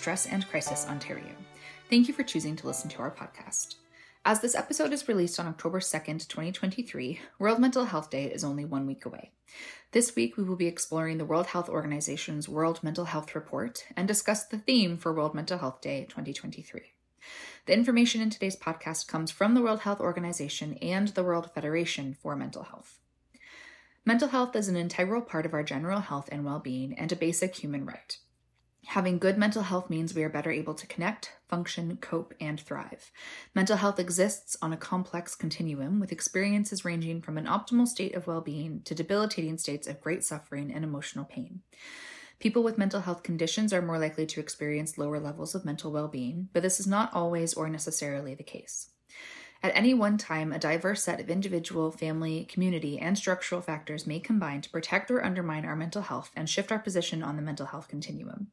Distress and Crisis Ontario. Thank you for choosing to listen to our podcast. As this episode is released on October 2nd, 2023, World Mental Health Day is only one week away. This week, we will be exploring the World Health Organization's World Mental Health Report and discuss the theme for World Mental Health Day 2023. The information in today's podcast comes from the World Health Organization and the World Federation for Mental Health. Mental health is an integral part of our general health and well being and a basic human right. Having good mental health means we are better able to connect, function, cope, and thrive. Mental health exists on a complex continuum with experiences ranging from an optimal state of well being to debilitating states of great suffering and emotional pain. People with mental health conditions are more likely to experience lower levels of mental well being, but this is not always or necessarily the case. At any one time, a diverse set of individual, family, community, and structural factors may combine to protect or undermine our mental health and shift our position on the mental health continuum.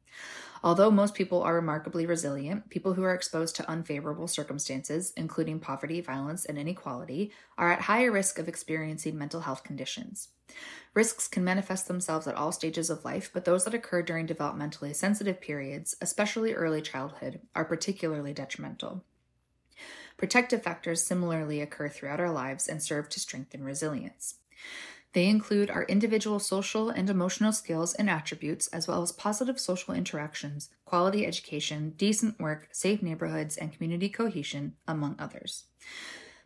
Although most people are remarkably resilient, people who are exposed to unfavorable circumstances, including poverty, violence, and inequality, are at higher risk of experiencing mental health conditions. Risks can manifest themselves at all stages of life, but those that occur during developmentally sensitive periods, especially early childhood, are particularly detrimental. Protective factors similarly occur throughout our lives and serve to strengthen resilience. They include our individual social and emotional skills and attributes, as well as positive social interactions, quality education, decent work, safe neighborhoods, and community cohesion, among others.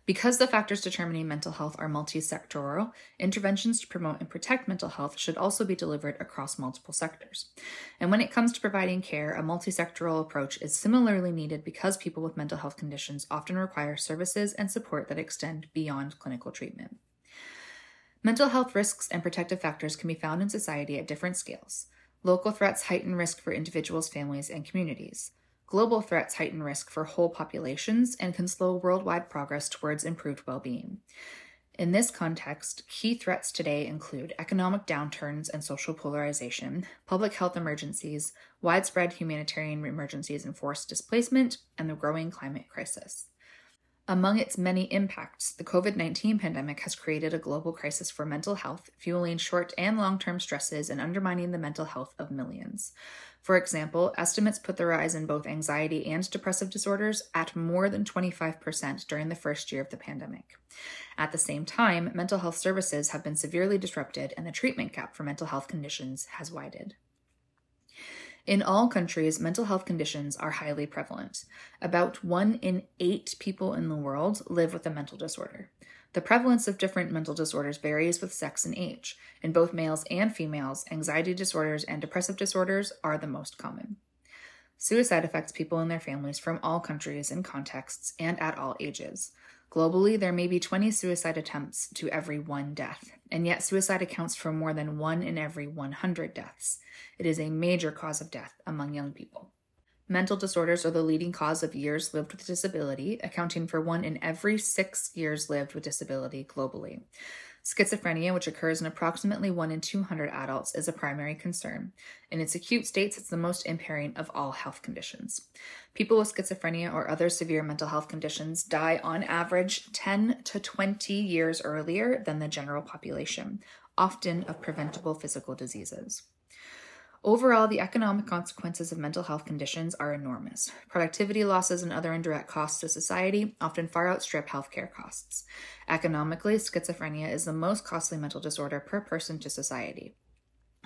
Because the factors determining mental health are multi-sectoral, interventions to promote and protect mental health should also be delivered across multiple sectors. And when it comes to providing care, a multi-sectoral approach is similarly needed because people with mental health conditions often require services and support that extend beyond clinical treatment. Mental health risks and protective factors can be found in society at different scales. Local threats heighten risk for individuals, families, and communities. Global threats heighten risk for whole populations and can slow worldwide progress towards improved well being. In this context, key threats today include economic downturns and social polarization, public health emergencies, widespread humanitarian emergencies and forced displacement, and the growing climate crisis. Among its many impacts, the COVID 19 pandemic has created a global crisis for mental health, fueling short and long term stresses and undermining the mental health of millions. For example, estimates put the rise in both anxiety and depressive disorders at more than 25% during the first year of the pandemic. At the same time, mental health services have been severely disrupted and the treatment gap for mental health conditions has widened. In all countries, mental health conditions are highly prevalent. About one in eight people in the world live with a mental disorder. The prevalence of different mental disorders varies with sex and age. In both males and females, anxiety disorders and depressive disorders are the most common. Suicide affects people and their families from all countries and contexts and at all ages. Globally, there may be 20 suicide attempts to every one death, and yet suicide accounts for more than one in every 100 deaths. It is a major cause of death among young people. Mental disorders are the leading cause of years lived with disability, accounting for one in every six years lived with disability globally. Schizophrenia, which occurs in approximately 1 in 200 adults, is a primary concern. In its acute states, it's the most impairing of all health conditions. People with schizophrenia or other severe mental health conditions die on average 10 to 20 years earlier than the general population, often of preventable physical diseases. Overall, the economic consequences of mental health conditions are enormous. Productivity losses and other indirect costs to society often far outstrip healthcare costs. Economically, schizophrenia is the most costly mental disorder per person to society.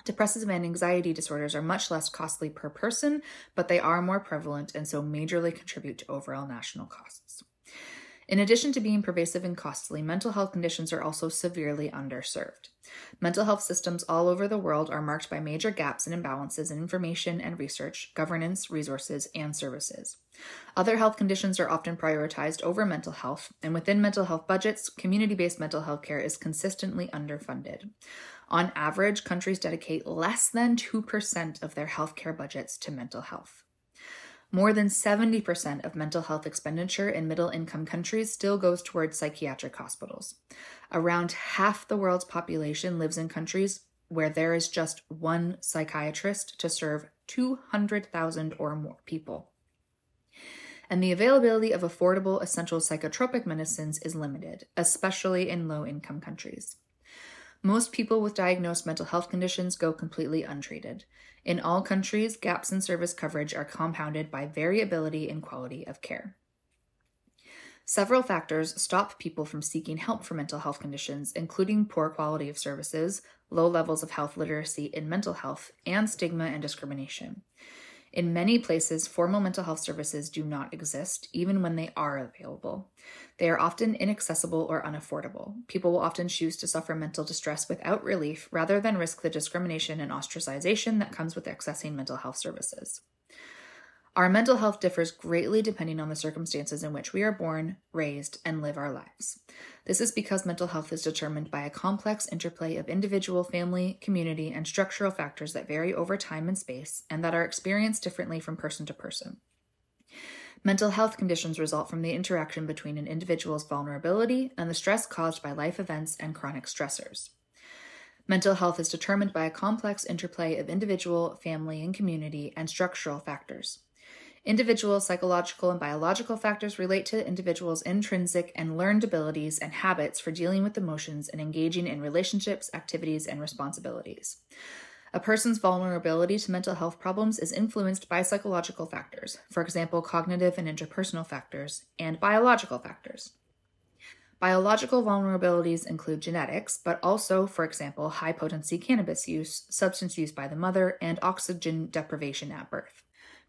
Depressive and anxiety disorders are much less costly per person, but they are more prevalent and so majorly contribute to overall national costs. In addition to being pervasive and costly, mental health conditions are also severely underserved. Mental health systems all over the world are marked by major gaps and imbalances in information and research, governance, resources, and services. Other health conditions are often prioritized over mental health, and within mental health budgets, community based mental health care is consistently underfunded. On average, countries dedicate less than 2% of their healthcare budgets to mental health. More than 70% of mental health expenditure in middle income countries still goes towards psychiatric hospitals. Around half the world's population lives in countries where there is just one psychiatrist to serve 200,000 or more people. And the availability of affordable essential psychotropic medicines is limited, especially in low income countries. Most people with diagnosed mental health conditions go completely untreated. In all countries, gaps in service coverage are compounded by variability in quality of care. Several factors stop people from seeking help for mental health conditions, including poor quality of services, low levels of health literacy in mental health, and stigma and discrimination. In many places, formal mental health services do not exist, even when they are available. They are often inaccessible or unaffordable. People will often choose to suffer mental distress without relief rather than risk the discrimination and ostracization that comes with accessing mental health services. Our mental health differs greatly depending on the circumstances in which we are born, raised, and live our lives. This is because mental health is determined by a complex interplay of individual, family, community, and structural factors that vary over time and space and that are experienced differently from person to person. Mental health conditions result from the interaction between an individual's vulnerability and the stress caused by life events and chronic stressors. Mental health is determined by a complex interplay of individual, family, and community and structural factors. Individual psychological and biological factors relate to the individuals' intrinsic and learned abilities and habits for dealing with emotions and engaging in relationships, activities, and responsibilities. A person's vulnerability to mental health problems is influenced by psychological factors, for example, cognitive and interpersonal factors, and biological factors. Biological vulnerabilities include genetics, but also, for example, high potency cannabis use, substance use by the mother, and oxygen deprivation at birth.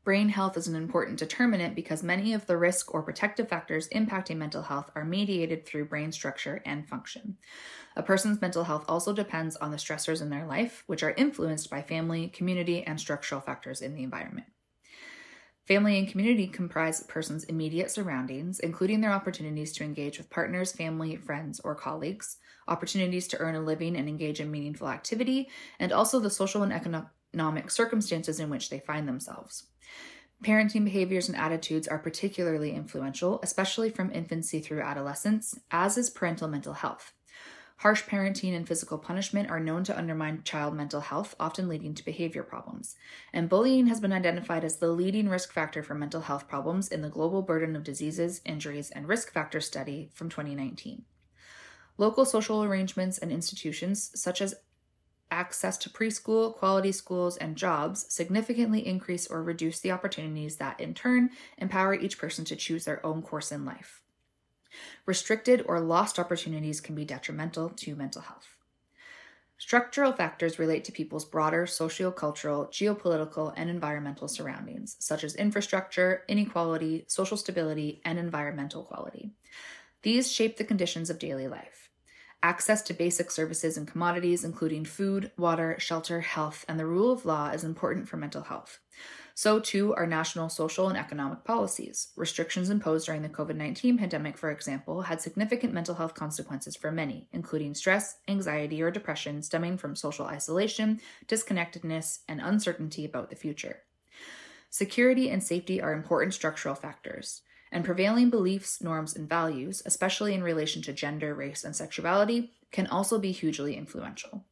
Brain health is an important determinant because many of the risk or protective factors impacting mental health are mediated through brain structure and function. A person's mental health also depends on the stressors in their life, which are influenced by family, community, and structural factors in the environment. Family and community comprise a person's immediate surroundings, including their opportunities to engage with partners, family, friends, or colleagues, opportunities to earn a living and engage in meaningful activity, and also the social and economic circumstances in which they find themselves. Parenting behaviors and attitudes are particularly influential, especially from infancy through adolescence, as is parental mental health. Harsh parenting and physical punishment are known to undermine child mental health, often leading to behavior problems. And bullying has been identified as the leading risk factor for mental health problems in the Global Burden of Diseases, Injuries, and Risk Factors study from 2019. Local social arrangements and institutions, such as access to preschool, quality schools, and jobs significantly increase or reduce the opportunities that, in turn, empower each person to choose their own course in life. Restricted or lost opportunities can be detrimental to mental health. Structural factors relate to people's broader sociocultural, geopolitical, and environmental surroundings, such as infrastructure, inequality, social stability, and environmental quality. These shape the conditions of daily life. Access to basic services and commodities, including food, water, shelter, health, and the rule of law, is important for mental health. So, too, are national social and economic policies. Restrictions imposed during the COVID 19 pandemic, for example, had significant mental health consequences for many, including stress, anxiety, or depression stemming from social isolation, disconnectedness, and uncertainty about the future. Security and safety are important structural factors and prevailing beliefs, norms, and values, especially in relation to gender, race, and sexuality, can also be hugely influential.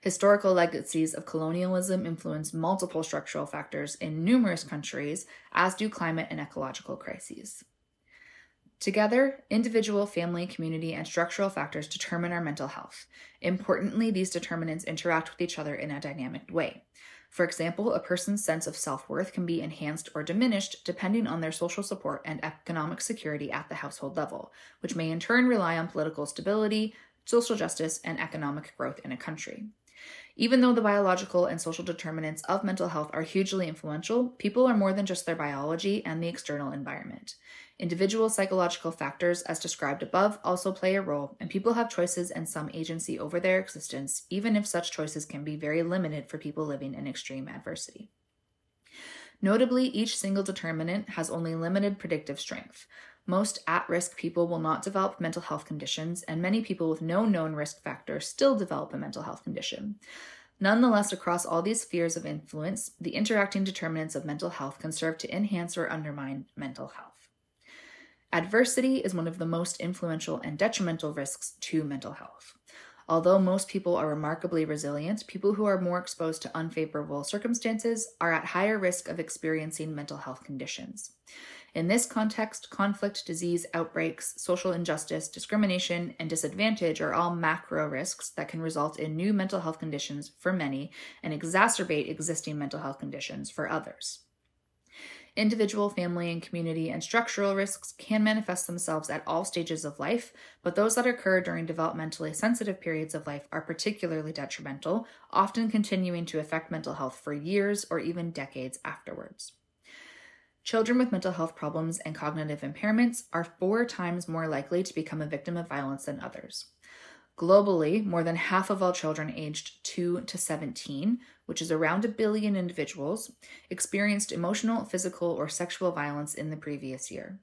Historical legacies of colonialism influence multiple structural factors in numerous countries, as do climate and ecological crises. Together, individual, family, community, and structural factors determine our mental health. Importantly, these determinants interact with each other in a dynamic way. For example, a person's sense of self worth can be enhanced or diminished depending on their social support and economic security at the household level, which may in turn rely on political stability, social justice, and economic growth in a country. Even though the biological and social determinants of mental health are hugely influential, people are more than just their biology and the external environment. Individual psychological factors, as described above, also play a role, and people have choices and some agency over their existence, even if such choices can be very limited for people living in extreme adversity. Notably, each single determinant has only limited predictive strength. Most at risk people will not develop mental health conditions, and many people with no known risk factor still develop a mental health condition. Nonetheless, across all these spheres of influence, the interacting determinants of mental health can serve to enhance or undermine mental health. Adversity is one of the most influential and detrimental risks to mental health. Although most people are remarkably resilient, people who are more exposed to unfavorable circumstances are at higher risk of experiencing mental health conditions. In this context, conflict, disease, outbreaks, social injustice, discrimination, and disadvantage are all macro risks that can result in new mental health conditions for many and exacerbate existing mental health conditions for others. Individual, family, and community and structural risks can manifest themselves at all stages of life, but those that occur during developmentally sensitive periods of life are particularly detrimental, often continuing to affect mental health for years or even decades afterwards. Children with mental health problems and cognitive impairments are four times more likely to become a victim of violence than others. Globally, more than half of all children aged 2 to 17, which is around a billion individuals, experienced emotional, physical, or sexual violence in the previous year.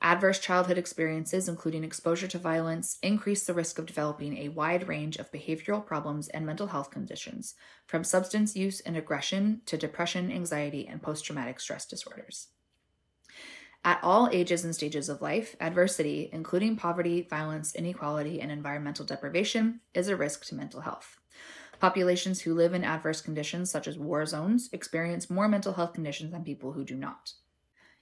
Adverse childhood experiences, including exposure to violence, increase the risk of developing a wide range of behavioral problems and mental health conditions, from substance use and aggression to depression, anxiety, and post traumatic stress disorders. At all ages and stages of life, adversity, including poverty, violence, inequality, and environmental deprivation, is a risk to mental health. Populations who live in adverse conditions, such as war zones, experience more mental health conditions than people who do not.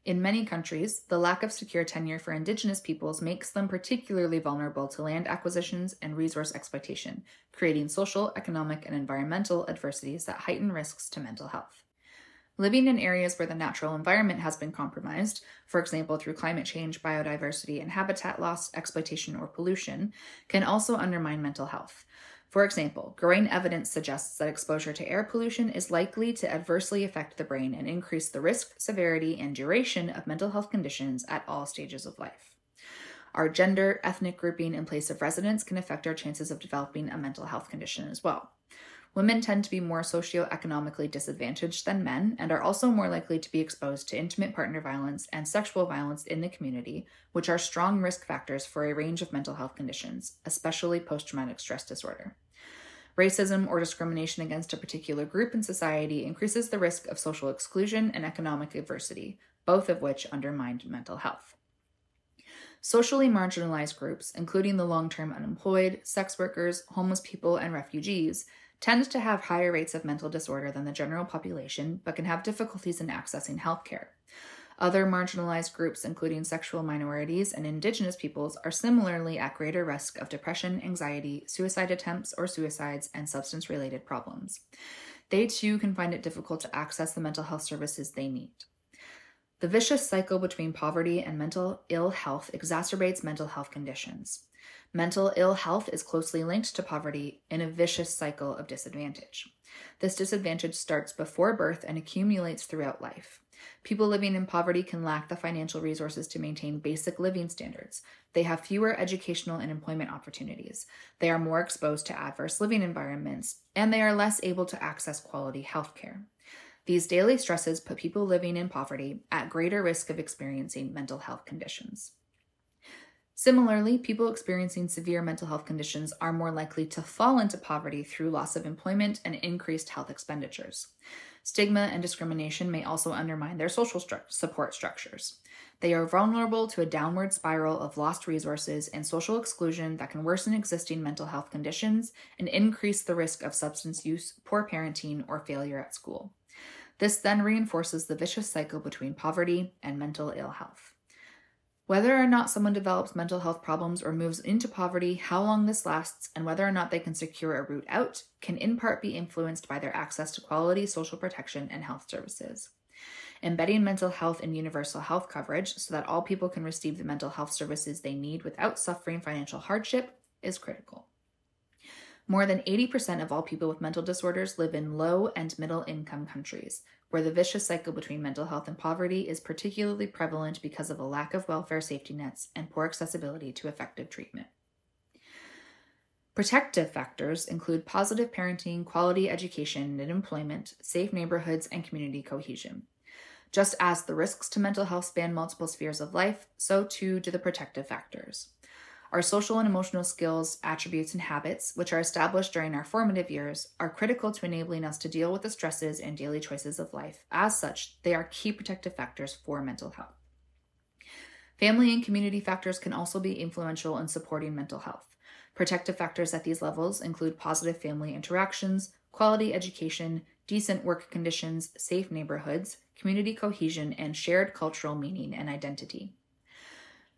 In many countries, the lack of secure tenure for indigenous peoples makes them particularly vulnerable to land acquisitions and resource exploitation, creating social, economic, and environmental adversities that heighten risks to mental health. Living in areas where the natural environment has been compromised, for example through climate change, biodiversity, and habitat loss, exploitation, or pollution, can also undermine mental health. For example, growing evidence suggests that exposure to air pollution is likely to adversely affect the brain and increase the risk, severity, and duration of mental health conditions at all stages of life. Our gender, ethnic grouping, and place of residence can affect our chances of developing a mental health condition as well. Women tend to be more socioeconomically disadvantaged than men and are also more likely to be exposed to intimate partner violence and sexual violence in the community, which are strong risk factors for a range of mental health conditions, especially post traumatic stress disorder. Racism or discrimination against a particular group in society increases the risk of social exclusion and economic adversity, both of which undermine mental health. Socially marginalized groups, including the long term unemployed, sex workers, homeless people, and refugees, tend to have higher rates of mental disorder than the general population, but can have difficulties in accessing healthcare. Other marginalized groups, including sexual minorities and indigenous peoples, are similarly at greater risk of depression, anxiety, suicide attempts or suicides, and substance related problems. They too can find it difficult to access the mental health services they need. The vicious cycle between poverty and mental ill health exacerbates mental health conditions. Mental ill health is closely linked to poverty in a vicious cycle of disadvantage. This disadvantage starts before birth and accumulates throughout life. People living in poverty can lack the financial resources to maintain basic living standards. They have fewer educational and employment opportunities. They are more exposed to adverse living environments, and they are less able to access quality health care. These daily stresses put people living in poverty at greater risk of experiencing mental health conditions. Similarly, people experiencing severe mental health conditions are more likely to fall into poverty through loss of employment and increased health expenditures. Stigma and discrimination may also undermine their social stru- support structures. They are vulnerable to a downward spiral of lost resources and social exclusion that can worsen existing mental health conditions and increase the risk of substance use, poor parenting, or failure at school. This then reinforces the vicious cycle between poverty and mental ill health. Whether or not someone develops mental health problems or moves into poverty, how long this lasts, and whether or not they can secure a route out can in part be influenced by their access to quality social protection and health services. Embedding mental health in universal health coverage so that all people can receive the mental health services they need without suffering financial hardship is critical. More than 80% of all people with mental disorders live in low and middle income countries, where the vicious cycle between mental health and poverty is particularly prevalent because of a lack of welfare safety nets and poor accessibility to effective treatment. Protective factors include positive parenting, quality education and employment, safe neighborhoods, and community cohesion. Just as the risks to mental health span multiple spheres of life, so too do the protective factors. Our social and emotional skills, attributes, and habits, which are established during our formative years, are critical to enabling us to deal with the stresses and daily choices of life. As such, they are key protective factors for mental health. Family and community factors can also be influential in supporting mental health. Protective factors at these levels include positive family interactions, quality education, decent work conditions, safe neighborhoods, community cohesion, and shared cultural meaning and identity.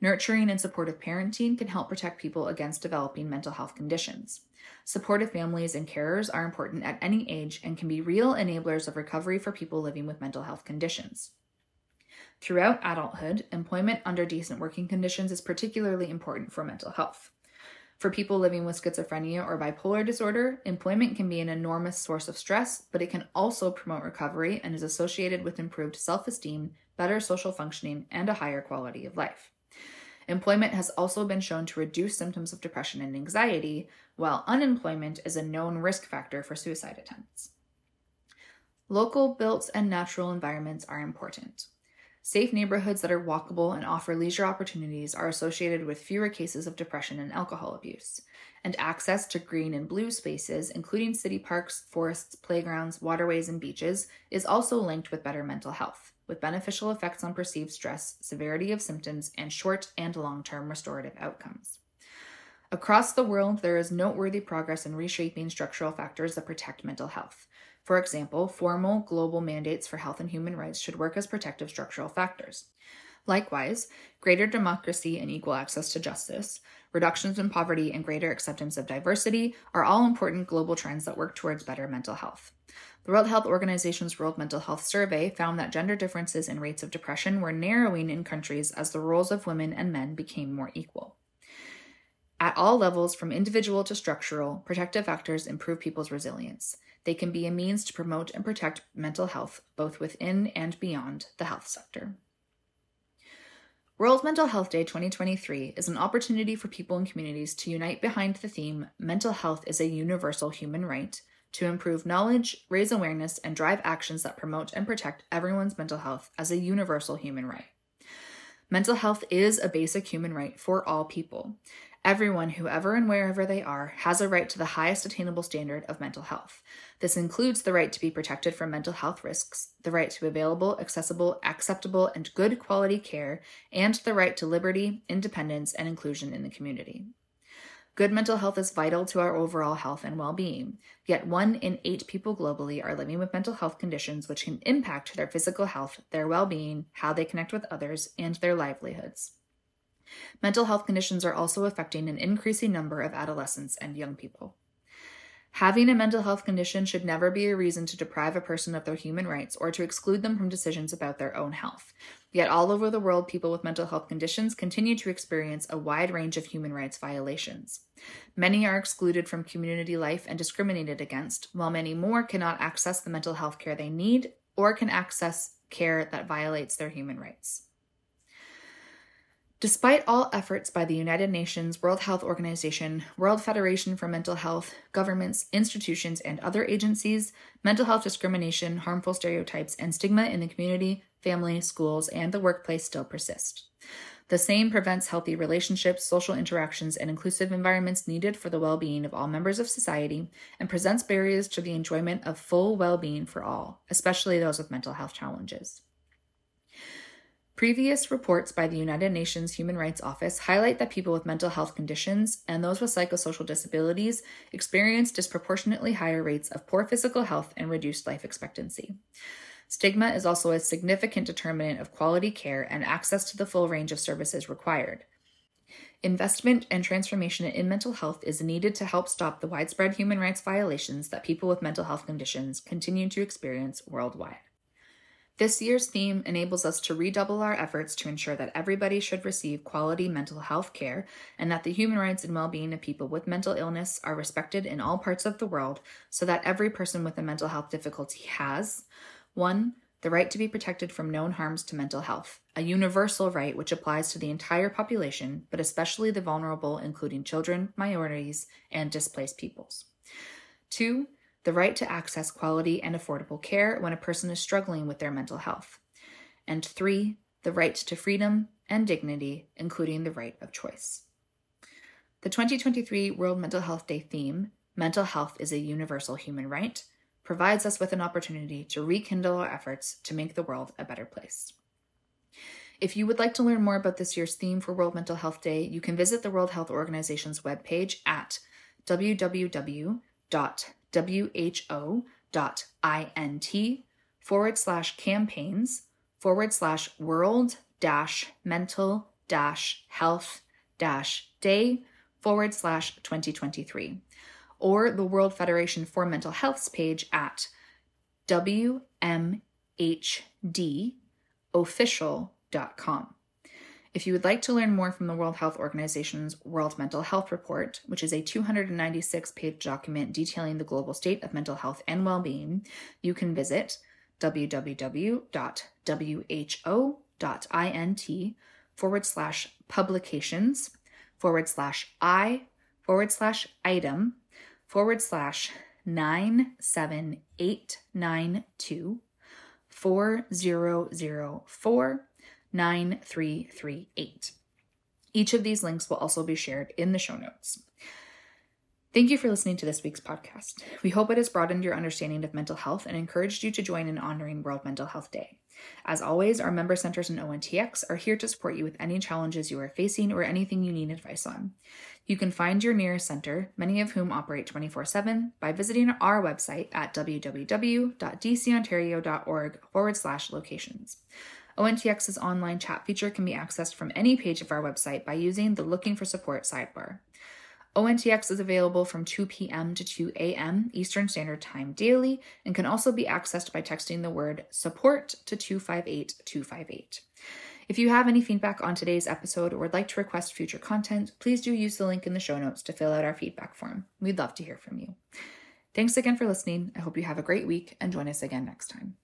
Nurturing and supportive parenting can help protect people against developing mental health conditions. Supportive families and carers are important at any age and can be real enablers of recovery for people living with mental health conditions. Throughout adulthood, employment under decent working conditions is particularly important for mental health. For people living with schizophrenia or bipolar disorder, employment can be an enormous source of stress, but it can also promote recovery and is associated with improved self esteem, better social functioning, and a higher quality of life. Employment has also been shown to reduce symptoms of depression and anxiety, while unemployment is a known risk factor for suicide attempts. Local built and natural environments are important. Safe neighborhoods that are walkable and offer leisure opportunities are associated with fewer cases of depression and alcohol abuse. And access to green and blue spaces, including city parks, forests, playgrounds, waterways, and beaches, is also linked with better mental health with beneficial effects on perceived stress, severity of symptoms, and short and long term restorative outcomes. Across the world, there is noteworthy progress in reshaping structural factors that protect mental health. For example, formal global mandates for health and human rights should work as protective structural factors. Likewise, greater democracy and equal access to justice, reductions in poverty, and greater acceptance of diversity are all important global trends that work towards better mental health. The World Health Organization's World Mental Health Survey found that gender differences in rates of depression were narrowing in countries as the roles of women and men became more equal. At all levels, from individual to structural, protective factors improve people's resilience. They can be a means to promote and protect mental health both within and beyond the health sector. World Mental Health Day 2023 is an opportunity for people and communities to unite behind the theme Mental Health is a Universal Human Right to improve knowledge, raise awareness, and drive actions that promote and protect everyone's mental health as a universal human right. Mental health is a basic human right for all people. Everyone, whoever and wherever they are, has a right to the highest attainable standard of mental health. This includes the right to be protected from mental health risks, the right to available, accessible, acceptable, and good quality care, and the right to liberty, independence, and inclusion in the community. Good mental health is vital to our overall health and well being, yet one in eight people globally are living with mental health conditions which can impact their physical health, their well being, how they connect with others, and their livelihoods. Mental health conditions are also affecting an increasing number of adolescents and young people. Having a mental health condition should never be a reason to deprive a person of their human rights or to exclude them from decisions about their own health. Yet, all over the world, people with mental health conditions continue to experience a wide range of human rights violations. Many are excluded from community life and discriminated against, while many more cannot access the mental health care they need or can access care that violates their human rights. Despite all efforts by the United Nations, World Health Organization, World Federation for Mental Health, governments, institutions, and other agencies, mental health discrimination, harmful stereotypes, and stigma in the community, family, schools, and the workplace still persist. The same prevents healthy relationships, social interactions, and inclusive environments needed for the well being of all members of society, and presents barriers to the enjoyment of full well being for all, especially those with mental health challenges. Previous reports by the United Nations Human Rights Office highlight that people with mental health conditions and those with psychosocial disabilities experience disproportionately higher rates of poor physical health and reduced life expectancy. Stigma is also a significant determinant of quality care and access to the full range of services required. Investment and transformation in mental health is needed to help stop the widespread human rights violations that people with mental health conditions continue to experience worldwide. This year's theme enables us to redouble our efforts to ensure that everybody should receive quality mental health care and that the human rights and well being of people with mental illness are respected in all parts of the world so that every person with a mental health difficulty has 1. The right to be protected from known harms to mental health, a universal right which applies to the entire population, but especially the vulnerable, including children, minorities, and displaced peoples. 2 the right to access quality and affordable care when a person is struggling with their mental health. And three, the right to freedom and dignity, including the right of choice. The 2023 World Mental Health Day theme, Mental Health is a Universal Human Right, provides us with an opportunity to rekindle our efforts to make the world a better place. If you would like to learn more about this year's theme for World Mental Health Day, you can visit the World Health Organization's webpage at www who.int forward slash campaigns forward slash world dash mental dash health dash day forward slash 2023 or the World Federation for Mental Health's page at wmhdofficial.com. If you would like to learn more from the World Health Organization's World Mental Health Report, which is a 296 page document detailing the global state of mental health and well being, you can visit www.who.int forward slash publications forward slash I forward slash item forward slash 97892 4004 9338. Each of these links will also be shared in the show notes. Thank you for listening to this week's podcast. We hope it has broadened your understanding of mental health and encouraged you to join in honoring World Mental Health Day. As always, our member centers in ONTX are here to support you with any challenges you are facing or anything you need advice on. You can find your nearest center, many of whom operate 24 7, by visiting our website at www.dcontario.org forward slash locations. ONTX's online chat feature can be accessed from any page of our website by using the Looking for Support sidebar. ONTX is available from 2 p.m. to 2 a.m. Eastern Standard Time daily and can also be accessed by texting the word support to 258 258. If you have any feedback on today's episode or would like to request future content, please do use the link in the show notes to fill out our feedback form. We'd love to hear from you. Thanks again for listening. I hope you have a great week and join us again next time.